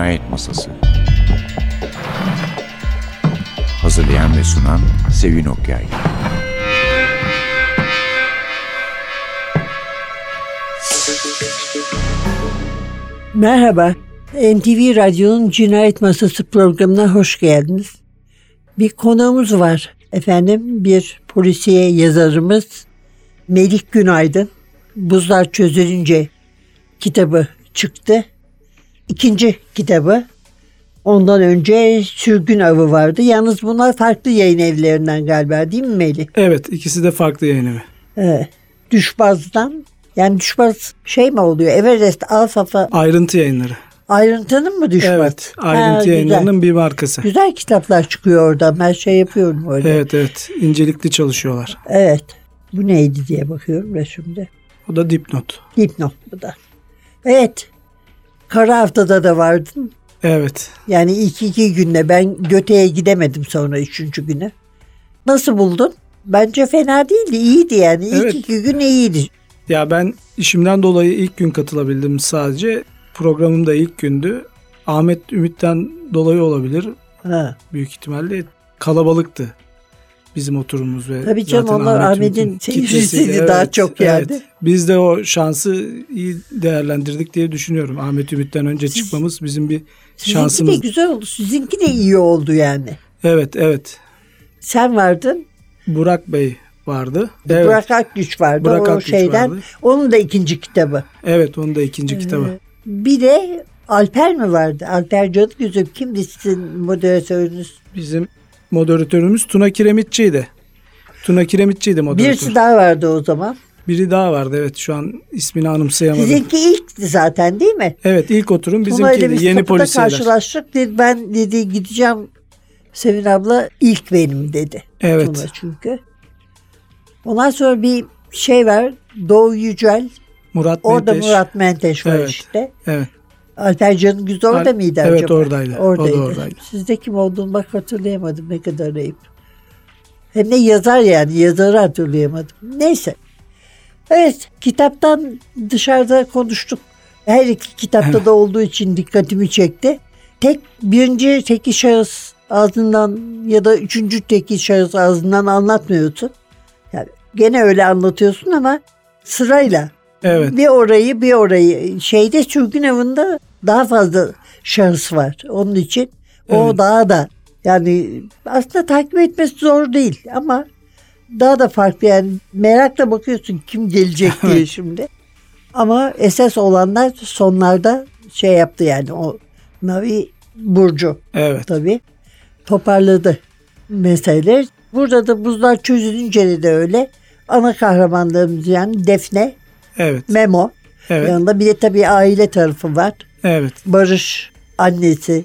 Cinayet Masası Hazırlayan ve sunan Sevin Okyay Merhaba, NTV Radyo'nun Cinayet Masası programına hoş geldiniz. Bir konuğumuz var efendim, bir polisiye yazarımız Melih Günaydın. Buzlar Çözülünce kitabı çıktı. İkinci kitabı. Ondan önce Sürgün Avı vardı. Yalnız bunlar farklı yayın evlerinden galiba değil mi Melih? Evet ikisi de farklı yayın evi. Evet. Düşbaz'dan yani Düşbaz şey mi oluyor? Everest Alfafa Ayrıntı yayınları. ayrıntının mı Düşbaz? Evet ayrıntı Ha, güzel. yayınlarının bir markası. Güzel kitaplar çıkıyor oradan. Ben şey yapıyorum öyle. Evet. Evet evet incelikli çalışıyorlar. Bu neydi diye bakıyorum şimdi. O da dipnot. Dipnot bu da. Evet. Kara haftada da vardın. Evet. Yani ilk iki günde ben Göte'ye gidemedim sonra üçüncü güne. Nasıl buldun? Bence fena değildi. iyiydi yani. İlk Evet. iki gün iyiydi. Ya ben işimden dolayı ilk gün katılabildim sadece. Programım da ilk gündü. Ahmet Ümit'ten dolayı olabilir. Ha. Büyük ihtimalle kalabalıktı bizim oturumumuz ve Tabii canım, zaten onlar Ahmet Ahmet'in seyircisiydi kitlesi. daha çok yani. Biz de o şansı iyi değerlendirdik diye düşünüyorum. Ahmet Ümit'ten önce Siz- çıkmamız bizim bir Sizinki şansımız. de güzel oldu. Sizinki de iyi oldu yani. Evet evet. Sen vardın. Burak Bey vardı. Evet. Burak Akgüç vardı. Burak o Akgüç şeyden. vardı. Onun da ikinci kitabı. Evet onun da ikinci kitabı. Bir de Alper mi vardı? Alper Cadıgöz'üm kimdi sizin moderatörünüz? Bizim moderatörümüz Tuna Kiremitçi'ydi. Tuna Kiremitçi'ydi moderatör. Birisi daha vardı o zaman. Biri daha vardı evet şu an ismini anımsayamadım. Sizinki ilkti zaten değil mi? Evet ilk oturum ile biz bizimkiydi. Yeni polisler. karşılaştık. Dedi, ben dedi gideceğim Sevin abla ilk benim dedi. Evet. Tuna çünkü. Ondan sonra bir şey var. Doğu Yücel. Murat Orada Menteş. Murat Menteş var Evet. işte. Evet. Alper Canıgüz orada Al- mıydı evet, acaba? oradaydı. O da oradaydı. Sizde kim olduğunu bak hatırlayamadım ne kadar ayıp. Hem de yazar yani yazarı hatırlayamadım. Neyse. Evet kitaptan dışarıda konuştuk. Her iki kitapta Evet. da olduğu için dikkatimi çekti. Tek birinci teki şahıs ağzından ya da üçüncü teki şahıs ağzından anlatmıyorsun. Yani gene öyle anlatıyorsun ama sırayla Evet. bir orayı bir orayı. Şeyde sürgün avında daha fazla şahıs var. Onun için o Evet. daha da yani aslında takip etmesi zor değil ama daha da farklı yani merakla bakıyorsun kim gelecek diye şimdi. Ama esas olanlar sonlarda şey yaptı yani o Navi Burcu Evet. tabii toparladı meseleleri. Burada da buzlar çözülünce de öyle. Ana kahramanlarımız yani Defne, Evet. Memo. Evet. Yanında bir de tabii aile tarafı var. Evet. Barış, annesi,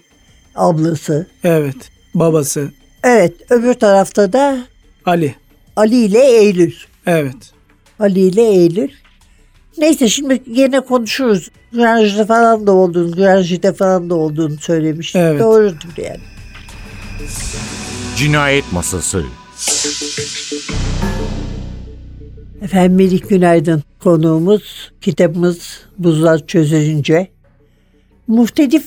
ablası. Evet. Babası Evet öbür tarafta da Ali. Ali ile Eylül. Evet. Ali ile Eylül. Neyse şimdi yine konuşuruz. Granjda falan da olduğunu, Granjda falan da olduğunu söylemiştik. Evet. Doğrudur yani. Cinayet Masası Efendim Melik Günaydın konuğumuz, kitabımız Buzlar Çözülünce. Muhtelif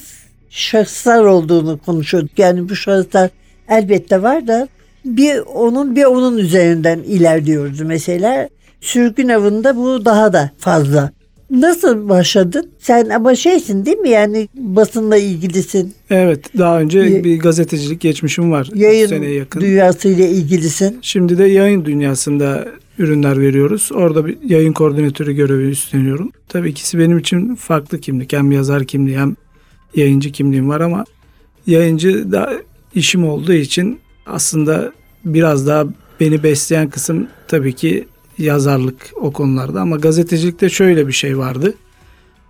şahıslar olduğunu konuşuyorduk. Yani bu şahıslar elbette var da bir onun bir onun üzerinden ilerliyoruz mesela. Sürgün avında bu daha da fazla. Nasıl başladın? Sen ama şeysin değil mi? Yani basınla ilgilisin. Evet. Daha önce bir gazetecilik geçmişim var. Yayın seneye yakın. dünyasıyla ilgilisin. Şimdi de yayın dünyasında ürünler veriyoruz. Orada bir yayın koordinatörü görevi üstleniyorum. Tabii ikisi benim için farklı kimlik. Hem yazar kimliği hem yayıncı kimliğim var ama yayıncı da işim olduğu için aslında biraz daha beni besleyen kısım tabii ki yazarlık o konularda ama gazetecilikte şöyle bir şey vardı.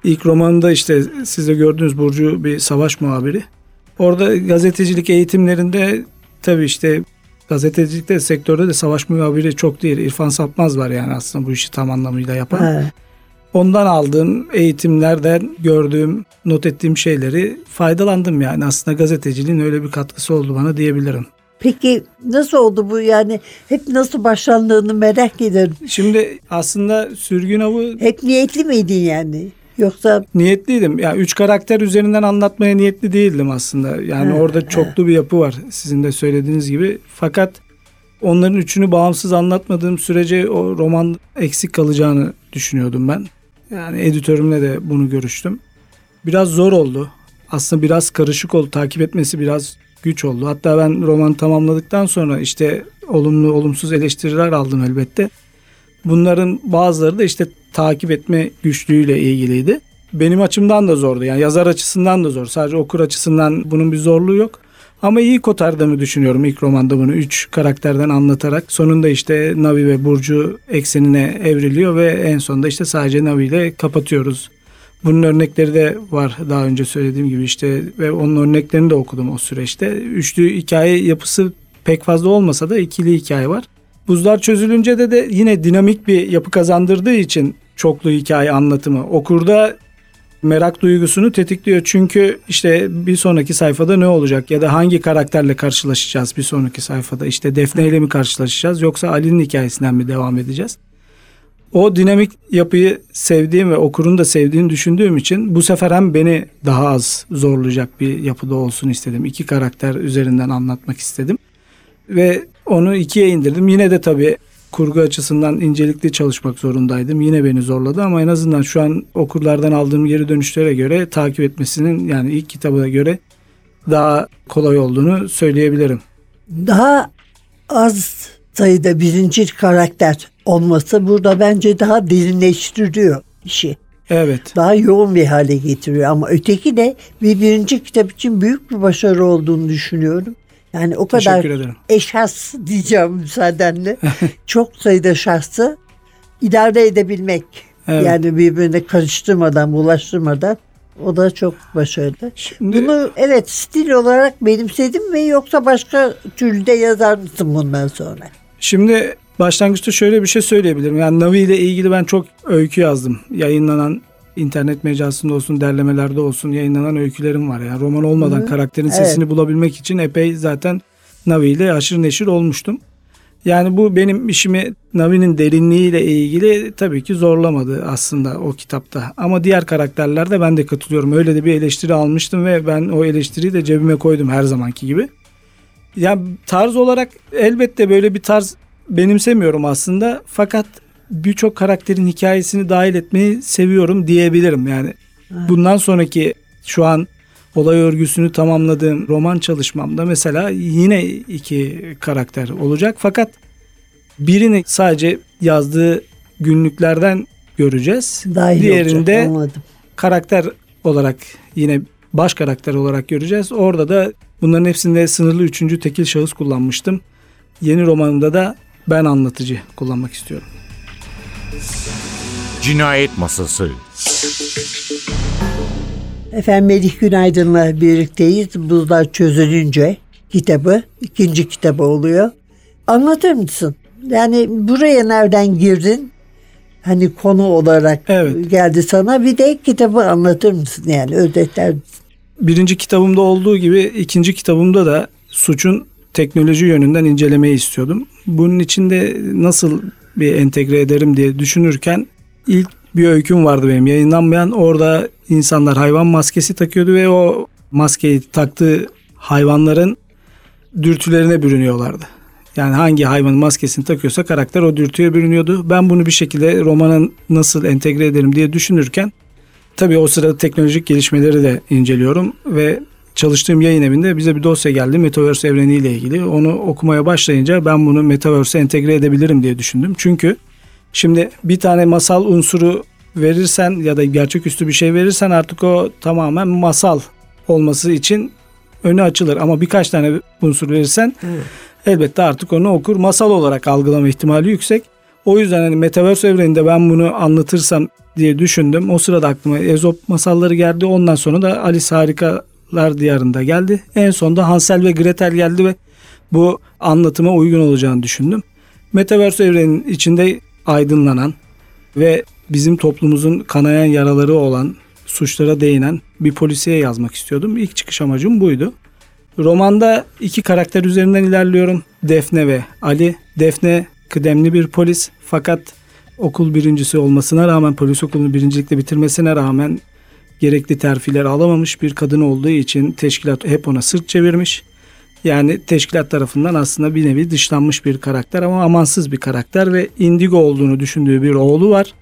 İlk romanında işte siz de gördüğünüz Burcu bir savaş muhabiri. Orada gazetecilik eğitimlerinde tabii işte gazetecilikte sektörde de savaş muhabiri çok değil. İrfan Sapmaz var yani aslında bu işi tam anlamıyla yapan. Ha. Ondan aldığım eğitimlerden gördüğüm, not ettiğim şeyleri faydalandım yani. Aslında gazeteciliğin öyle bir katkısı oldu bana diyebilirim. Peki nasıl oldu bu yani hep nasıl başlandığını merak ederim. Şimdi aslında sürgün avı Hep niyetli miydin yani? Yoksa Niyetliydim. Yani üç karakter üzerinden anlatmaya niyetli değildim aslında. Yani Evet, orada çoklu bir yapı var sizin de söylediğiniz gibi. Fakat onların üçünü bağımsız anlatmadığım sürece o roman eksik kalacağını düşünüyordum ben. Yani editörümle de bunu görüştüm. Biraz zor oldu. Aslında biraz karışık oldu. Takip etmesi biraz güç oldu. Hatta ben romanı tamamladıktan sonra işte olumlu olumsuz eleştiriler aldım elbette. Bunların bazıları da işte takip etme güçlüğüyle ilgiliydi. Benim açımdan da zordu. Yani yazar açısından da zor. Sadece okur açısından bunun bir zorluğu yok. Ama iyi kotardığımı düşünüyorum ilk romanda bunu. Üç karakterden anlatarak. Sonunda işte Navi ve Burcu eksenine evriliyor ve en sonunda işte sadece Navi ile kapatıyoruz. Bunun örnekleri de var daha önce söylediğim gibi işte ve onun örneklerini de okudum o süreçte. Üçlü hikaye yapısı pek fazla olmasa da ikili hikaye var. Buzlar çözülünce de de yine dinamik bir yapı kazandırdığı için çoklu hikaye anlatımı okurda merak duygusunu tetikliyor. Çünkü işte bir sonraki sayfada ne olacak ya da hangi karakterle karşılaşacağız bir sonraki sayfada? İşte Defne ile mi karşılaşacağız yoksa Ali'nin hikayesinden mi devam edeceğiz? O dinamik yapıyı sevdiğim ve okurun da sevdiğini düşündüğüm için bu sefer hem beni daha az zorlayacak bir yapıda olsun istedim. İki karakter üzerinden anlatmak istedim. Ve onu ikiye indirdim. Yine de tabii kurgu açısından incelikli çalışmak zorundaydım. Yine beni zorladı ama en azından şu an okurlardan aldığım geri dönüşlere göre takip etmesinin yani ilk kitabına göre daha kolay olduğunu söyleyebilirim. daha az sayıda birinci karakter olması burada bence daha derinleştiriyor işi. Evet. Daha yoğun bir hale getiriyor ama öteki de bir birinci kitap için büyük bir başarı olduğunu düşünüyorum. Yani o kadar eşhas diyeceğim müsaadenle. çok sayıda şahsı idare edebilmek. Evet. Yani birbirine karıştırmadan, bulaştırmadan o da çok başarılı. Şimdi Bunu evet stil olarak benimsedin mi yoksa başka türde yazar mısın bundan sonra? Şimdi başlangıçta şöyle bir şey söyleyebilirim. Yani Navi ile ilgili ben çok öykü yazdım. Yayınlanan internet mecrasında olsun, derlemelerde olsun yayınlanan öykülerim var. Yani roman olmadan Hı. karakterin Evet. sesini bulabilmek için epey zaten Navi ile aşırı neşir olmuştum. Yani bu benim işimi Navi'nin derinliğiyle ilgili tabii ki zorlamadı aslında o kitapta. Ama diğer karakterlerde ben de katılıyorum. Öyle de bir eleştiri almıştım ve ben o eleştiriyi de cebime koydum her zamanki gibi. Ya tarz olarak elbette böyle bir tarz benimsemiyorum aslında. Fakat birçok karakterin hikayesini dahil etmeyi seviyorum diyebilirim. Yani bundan sonraki şu an olay örgüsünü tamamladığım roman çalışmamda mesela yine iki karakter olacak. Fakat birini sadece yazdığı günlüklerden göreceğiz. Dahil Diğerinde olacak, anladım. karakter olarak yine baş karakter olarak göreceğiz. Orada da bunların hepsinde sınırlı üçüncü tekil şahıs kullanmıştım. Yeni romanımda da ben anlatıcı kullanmak istiyorum. Cinayet Masası Efendim Melih Günaydın'la birlikteyiz. Buzlar çözülünce kitabı ikinci kitabı oluyor. Anlatır mısın? Yani buraya nereden girdin? Hani konu olarak Evet. geldi sana. Bir de kitabı anlatır mısın? Yani özetler misin? Birinci kitabımda olduğu gibi ikinci kitabımda da suçun teknoloji yönünden incelemeyi istiyordum. Bunun içinde nasıl bir entegre ederim diye düşünürken ilk bir öyküm vardı benim yayınlanmayan. Orada insanlar hayvan maskesi takıyordu ve o maskeyi taktığı hayvanların dürtülerine bürünüyorlardı. Yani hangi hayvanın maskesini takıyorsa karakter o dürtüye bürünüyordu. Ben bunu bir şekilde romana nasıl entegre ederim diye düşünürken tabii o sırada teknolojik gelişmeleri de inceliyorum ve çalıştığım yayın evinde bize bir dosya geldi Metaverse evreniyle ilgili. Onu okumaya başlayınca ben bunu Metaverse'e entegre edebilirim diye düşündüm. Çünkü şimdi bir tane masal unsuru verirsen ya da gerçeküstü bir şey verirsen artık o tamamen masal olması için önü açılır. Ama birkaç tane unsur verirsen elbette artık onu okur masal olarak algılama ihtimali yüksek. O yüzden hani Metaverse evreninde ben bunu anlatırsam diye düşündüm. O sırada aklıma Ezop masalları geldi. Ondan sonra da Alice Harikalar Diyarı'nda geldi. En sonunda Hansel ve Gretel geldi ve bu anlatıma uygun olacağını düşündüm. Metaverse evrenin içinde aydınlanan ve bizim toplumumuzun kanayan yaraları olan, suçlara değinen bir polisiye yazmak istiyordum. İlk çıkış amacım buydu. Romanda iki karakter üzerinden ilerliyorum. Defne ve Ali. Defne kıdemli bir polis fakat okul birincisi olmasına rağmen polis okulunu birincilikle bitirmesine rağmen gerekli terfileri alamamış bir kadın olduğu için teşkilat hep ona sırt çevirmiş. Yani teşkilat tarafından aslında bir nevi dışlanmış bir karakter ama amansız bir karakter ve indigo olduğunu düşündüğü bir oğlu var.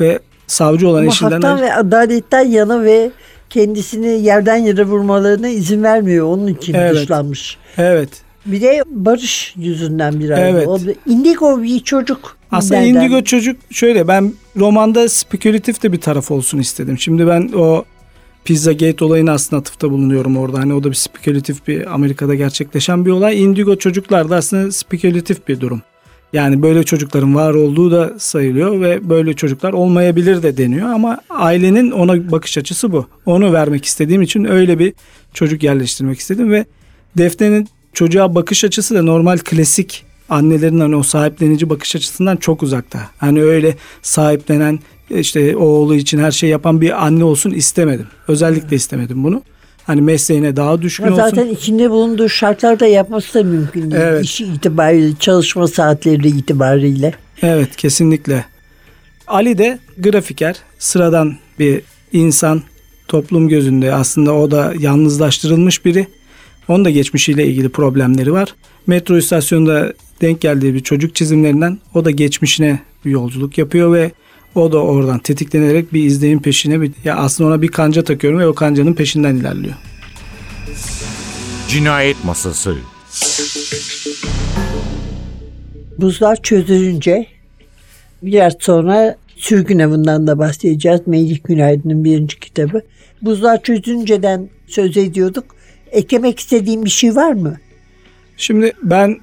Ve savcı olan Ama eşinden haktan ve adaletten yana ve kendisini yerden yere vurmalarına izin vermiyor. Onun için Evet. dışlanmış. Evet. Bir de barış yüzünden biraz. Evet. O, indigo bir çocuk. Aslında Nereden? indigo çocuk şöyle ben romanda spekülatif de bir taraf olsun istedim. Şimdi ben o Pizzagate olayına aslında atıfta bulunuyorum orada. Hani o da bir spekülatif bir Amerika'da gerçekleşen bir olay. Indigo çocuklar da aslında spekülatif bir durum. Yani böyle çocukların var olduğu da sayılıyor ve böyle çocuklar olmayabilir de deniyor ama ailenin ona bakış açısı bu. Onu vermek istediğim için öyle bir çocuk yerleştirmek istedim ve Defne'nin çocuğa bakış açısı da normal klasik annelerin hani o sahiplenici bakış açısından çok uzakta. Hani öyle sahiplenen işte oğlu için her şey yapan bir anne olsun istemedim. Özellikle istemedim bunu. Hani mesleğine daha düşkün Ama olsun. zaten içinde bulunduğu şartlarda yapması da mümkün değil. Evet. İşi itibariyle, çalışma saatleri itibariyle. Evet kesinlikle. Ali de grafiker, sıradan bir insan toplum gözünde aslında o da yalnızlaştırılmış biri. Onun da geçmişiyle ilgili problemleri var. Metro istasyonunda denk geldiği bir çocuk çizimlerinden o da geçmişine bir yolculuk yapıyor ve o da oradan tetiklenerek bir izleyin peşine bir, ya aslında ona bir kanca takıyorum ve o kancanın peşinden ilerliyor. Cinayet Masası Buzlar çözülünce biraz sonra sürgün avından da bahsedeceğiz. Melih Günaydın'ın birinci kitabı. Buzlar çözülünceden söz ediyorduk. Eklemek istediğim bir şey var mı? Şimdi ben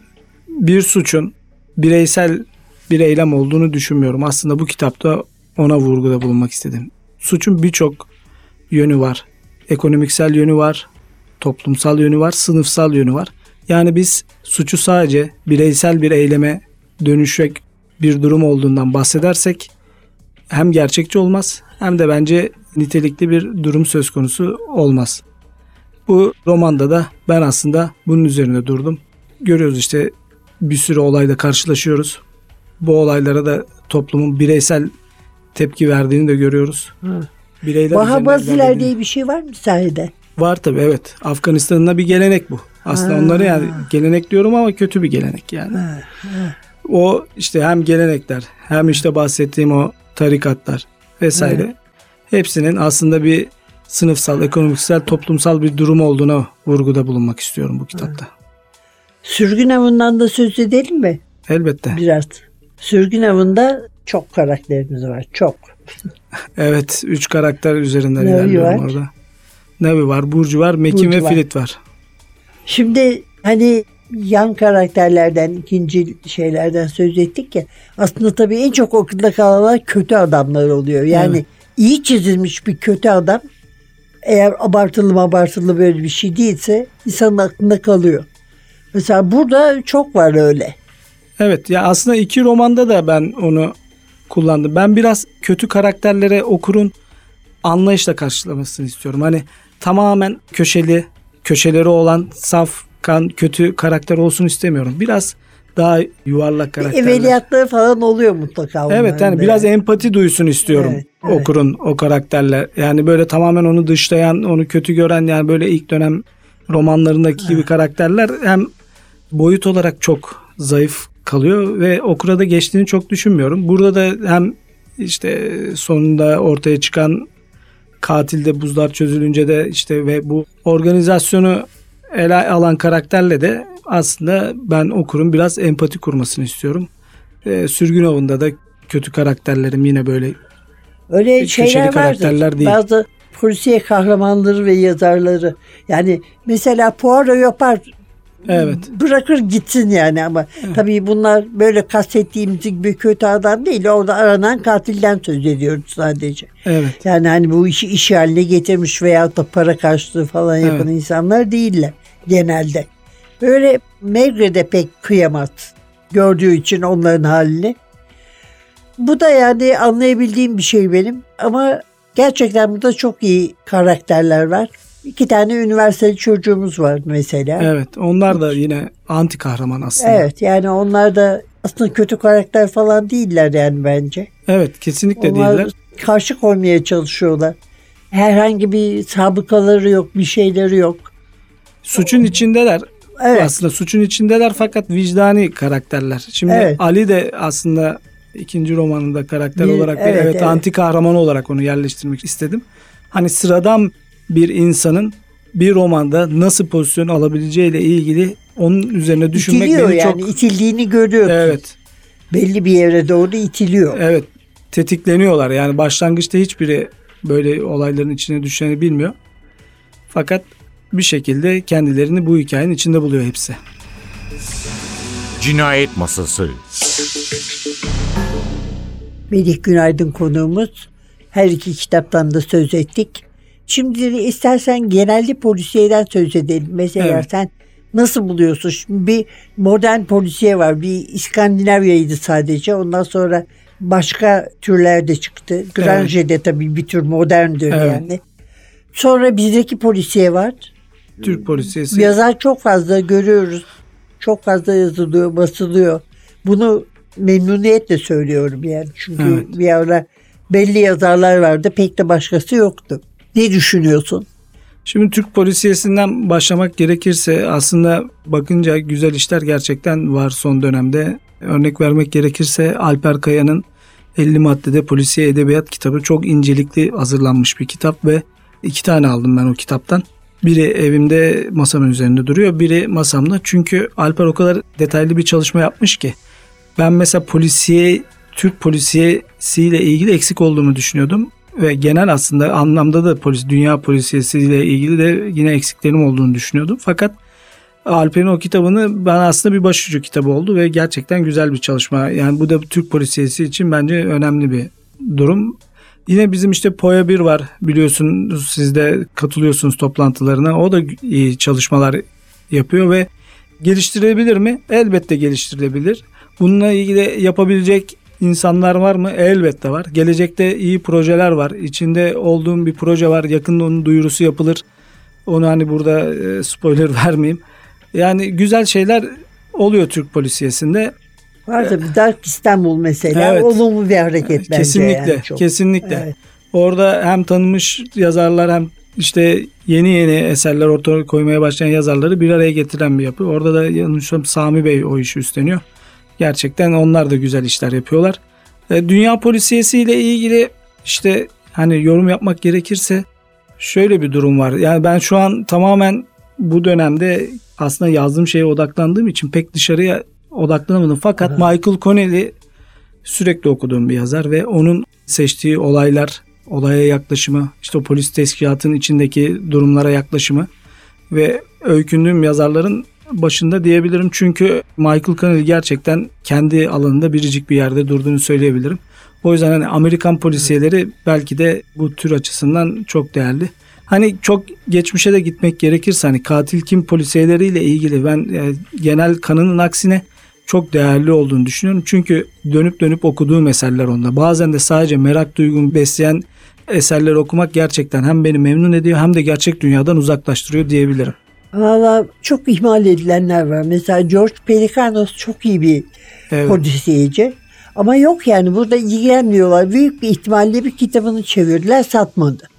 bir suçun bireysel bir eylem olduğunu düşünmüyorum. Aslında bu kitapta ona vurguda bulunmak istedim. Suçun birçok yönü var. Ekonomiksel yönü var, toplumsal yönü var, sınıfsal yönü var. Yani biz suçu sadece bireysel bir eyleme dönüşecek bir durum olduğundan bahsedersek hem gerçekçi olmaz hem de bence nitelikli bir durum söz konusu olmaz. Bu romanda da ben aslında bunun üzerine durdum. Görüyoruz işte bir sürü olayla karşılaşıyoruz. Bu olaylara da toplumun bireysel tepki verdiğini de görüyoruz. Hı. Bireyler Vahabaziler diye bir şey var mı sahide? Var tabii evet. Afganistan'ın da bir gelenek bu. Aslında Ha. onları yani gelenek diyorum ama kötü bir gelenek yani. O işte hem gelenekler hem işte bahsettiğim o tarikatlar vesaire. Hepsinin aslında bir sınıfsal, ekonomiksel, toplumsal bir durum olduğuna vurguda bulunmak istiyorum bu kitapta. Sürgün avından da söz edelim mi? Elbette. Biraz. Sürgün avında çok karakterimiz var. Çok. Evet, üç karakter üzerinden Navi ilerliyorum var. orada. Navi var, Burcu var, Mekin Burcu ve var. Filit var. Şimdi hani yan karakterlerden, ikinci şeylerden söz ettik ya. Aslında tabii en çok akılda kalanlar kötü adamlar oluyor. Yani Evet. iyi çizilmiş bir kötü adam eğer abartılı abartılı böyle bir şey değilse insanın aklında kalıyor. Mesela burada çok var öyle. Evet ya aslında iki romanda da ben onu kullandım. Ben biraz kötü karakterlere okurun anlayışla karşılamasını istiyorum. Hani tamamen köşeli, köşeleri olan saf kan kötü karakter olsun istemiyorum. Biraz daha yuvarlak karakterler. Evveliyatları falan oluyor mutlaka. Evet yani da. biraz empati duysun istiyorum Evet, evet. okurun o karakterler. Yani böyle tamamen onu dışlayan, onu kötü gören yani böyle ilk dönem romanlarındaki gibi karakterler hem boyut olarak çok zayıf kalıyor ve okura da geçtiğini çok düşünmüyorum. Burada da hem işte sonunda ortaya çıkan katilde buzlar çözülünce de işte ve bu organizasyonu ele alan karakterle de aslında ben okurun biraz empati kurmasını istiyorum. Ee, Sürgün avında da kötü karakterlerim yine böyle Öyle köşeli şeyler vardır. karakterler değil. Bazı polisiye kahramanları ve yazarları. Yani mesela Poirot yapar. Evet. Bırakır gitsin yani ama tabii bunlar böyle kastettiğimiz gibi kötü adam değil. Orada aranan katilden söz ediyoruz sadece. evet Yani hani bu işi iş haline getirmiş veyahut da para karşılığı falan yapan Evet. insanlar değiller genelde. Böyle Megre pek kıyamaz gördüğü için onların halini. Bu da yani anlayabildiğim bir şey benim ama gerçekten burada çok iyi karakterler var. İki tane üniversiteli çocuğumuz var mesela. evet onlar da yine anti kahraman aslında. Evet yani onlar da aslında kötü karakter falan değiller yani bence. Evet kesinlikle Onlar değiller. karşı koymaya çalışıyorlar. Herhangi bir sabıkaları yok, bir şeyleri yok. Suçun içindeler. Evet. Aslında suçun içindeler fakat vicdani karakterler. Şimdi Evet. Ali de aslında ikinci romanında karakter Bir- olarak evet, evet, evet. anti kahraman olarak onu yerleştirmek istedim. Hani sıradan bir insanın bir romanda nasıl pozisyon alabileceğiyle ilgili onun üzerine düşünmek İtiliyor beni yani çok itildiğini görüyorsun. evet Belli bir yere doğru itiliyor. evet tetikleniyorlar. Yani başlangıçta hiçbiri böyle olayların içine düşeni bilmiyor. Fakat bir şekilde kendilerini bu hikayenin içinde buluyor hepsi. Cinayet Masası Melih Günaydın konuğumuz. Her iki kitaptan da söz ettik. Şimdi istersen genelde polisiyeden söz edelim. Mesela Evet. sen nasıl buluyorsun? Şimdi bir modern polisiye var. Bir İskandinavya'ydı sadece. Ondan sonra başka türler de çıktı. Grange de tabii bir tür moderndür Evet. yani. Sonra bizdeki polisiye var. Türk polisiyesi. Yazar çok fazla görüyoruz. Çok fazla yazılıyor, basılıyor. Bunu memnuniyetle söylüyorum yani. Çünkü Evet. bir ara belli yazarlar vardı. Pek de başkası yoktu. Ne düşünüyorsun? Şimdi Türk polisiyesinden başlamak gerekirse aslında bakınca güzel işler gerçekten var son dönemde. Örnek vermek gerekirse Alper Kaya'nın 50 maddede polisiye edebiyat kitabı çok incelikli hazırlanmış bir kitap ve iki tane aldım ben o kitaptan. Biri evimde masamın üzerinde duruyor, biri masamda. Çünkü Alper o kadar detaylı bir çalışma yapmış ki. Ben mesela polisiye, Türk polisiyesiyle ilgili eksik olduğunu düşünüyordum. Ve genel aslında anlamda da polis, dünya polisiyesiyle ilgili de yine eksiklerim olduğunu düşünüyordum. Fakat Alper'in o kitabını bana aslında bir başucu kitabı oldu ve gerçekten güzel bir çalışma. Yani bu da Türk polisiyesi için bence önemli bir durum. Yine bizim işte Poya 1 var biliyorsunuz siz de katılıyorsunuz toplantılarına. O da iyi çalışmalar yapıyor ve geliştirilebilir mi? Elbette geliştirilebilir. Bununla ilgili yapabilecek insanlar var mı? Elbette var. Gelecekte iyi projeler var. İçinde olduğum bir proje var. Yakında onun duyurusu yapılır. Onu hani burada e, spoiler vermeyeyim. Yani güzel şeyler oluyor Türk polisiyesinde. Var da bir Dark İstanbul mesela. Evet. Olumlu bir hareket bence. kesinlikle, yani çok. kesinlikle. Evet. Orada hem tanınmış yazarlar hem işte yeni yeni eserler ortaya koymaya başlayan yazarları bir araya getiren bir yapı. Orada da yanlışım Sami Bey o işi üstleniyor. Gerçekten onlar da güzel işler yapıyorlar. E, Dünya polisiyesi ile ilgili işte hani yorum yapmak gerekirse şöyle bir durum var. Yani ben şu an tamamen bu dönemde aslında yazdığım şeye odaklandığım için pek dışarıya odaklanamadım. Fakat Michael Connelly sürekli okuduğum bir yazar ve onun seçtiği olaylar, olaya yaklaşımı, işte o polis teşkilatının içindeki durumlara yaklaşımı ve öykündüğüm yazarların başında diyebilirim. Çünkü Michael Connelly gerçekten kendi alanında biricik bir yerde durduğunu söyleyebilirim. O yüzden hani Amerikan polisiyeleri belki de bu tür açısından çok değerli. Hani çok geçmişe de gitmek gerekirse hani katil kim polisiyeleriyle ilgili ben e, genel kanının aksine çok değerli olduğunu düşünüyorum. Çünkü dönüp dönüp okuduğum eserler onda. Bazen de sadece merak duygumu besleyen eserleri okumak gerçekten hem beni memnun ediyor hem de gerçek dünyadan uzaklaştırıyor diyebilirim. Valla çok ihmal edilenler var. Mesela George Pelikanos çok iyi bir Evet. polisiyeci. Ama yok yani burada ilgilenmiyorlar. Büyük bir ihtimalle bir kitabını çevirdiler satmadı.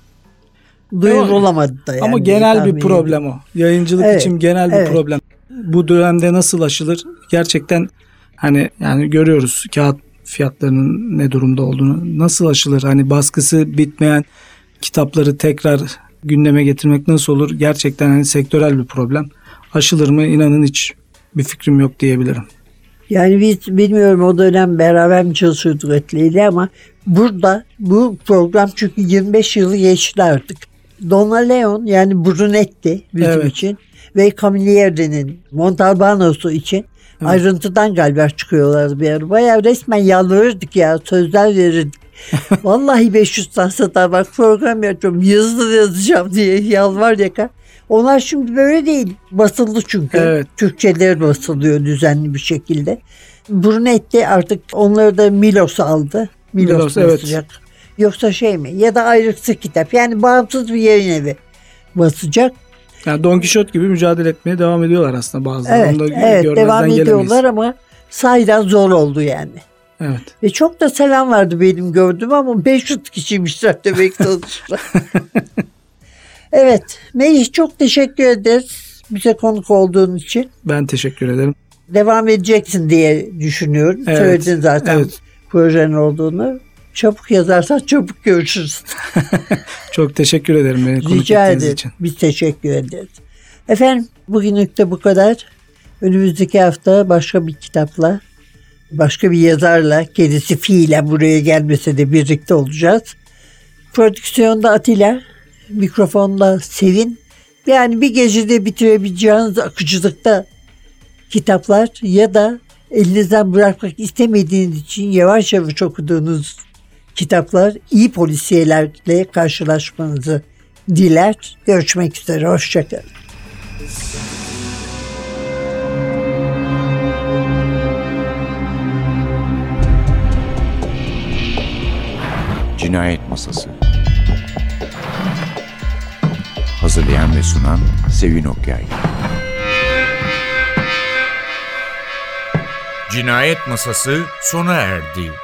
Duyurulamadı da yani. Ama genel bir problem o. Yayıncılık Evet, için genel bir evet. problem. Bu dönemde nasıl aşılır? Gerçekten hani yani görüyoruz kağıt fiyatlarının ne durumda olduğunu. Nasıl aşılır? Hani baskısı bitmeyen kitapları tekrar gündeme getirmek nasıl olur? Gerçekten hani sektörel bir problem. Aşılır mı? İnanın hiç bir fikrim yok diyebilirim. Yani biz bilmiyorum o dönem beraber mi çalışıyorduk Atli'yle ama burada bu program çünkü 25 yılı geçti artık. Donna Leon yani Brunetti bizim Evet. için ve Camilleri'nin Montalbano'su için ayrıntıdan galiba çıkıyorlardı bir ara. Bayağı resmen yalvarırdık ya sözler verirdik. Vallahi 500 tane satar bak program yapıyorum yazılı yazacağım diye yalvar yaka. Onlar şimdi böyle değil. Basıldı çünkü. Evet. Türkçeleri basılıyor düzenli bir şekilde. Brunetti artık onları da Milos aldı. Milos, Milos, evet. basacak. Yoksa şey mi? Ya da ayrıksı kitap. Yani bağımsız bir yayın evi basacak. Yani Don Quixote gibi mücadele etmeye devam ediyorlar aslında bazıları. Evet, Onu da evet devam gelemeyiz. ediyorlar ama sahiden zor oldu yani. Evet. Ve çok da selam vardı benim gördüğüm ama 500 kişiymişler demek sonuçta. evet Melih çok teşekkür ederiz bize konuk olduğun için. Ben teşekkür ederim. Devam edeceksin diye düşünüyorum. Evet, Söyledin zaten evet. projenin olduğunu. Çabuk yazarsan çabuk görüşürüz. Çok teşekkür ederim beni konuk Rica ettiğiniz ederim. için. Biz teşekkür ederiz. Efendim bugünlük de bu kadar. Önümüzdeki hafta başka bir kitapla, başka bir yazarla, kendisi fiilen buraya gelmese de birlikte olacağız. Prodüksiyonda Atilla, mikrofonda Sevin. Yani bir gecede bitirebileceğiniz akıcılıkta kitaplar ya da elinizden bırakmak istemediğiniz için yavaş yavaş okuduğunuz kitaplar iyi polisiyelerle karşılaşmanızı diler. Görüşmek üzere. Hoşçakalın. Cinayet Masası Hazırlayan ve sunan Sevin Okyay Cinayet Masası sona erdi.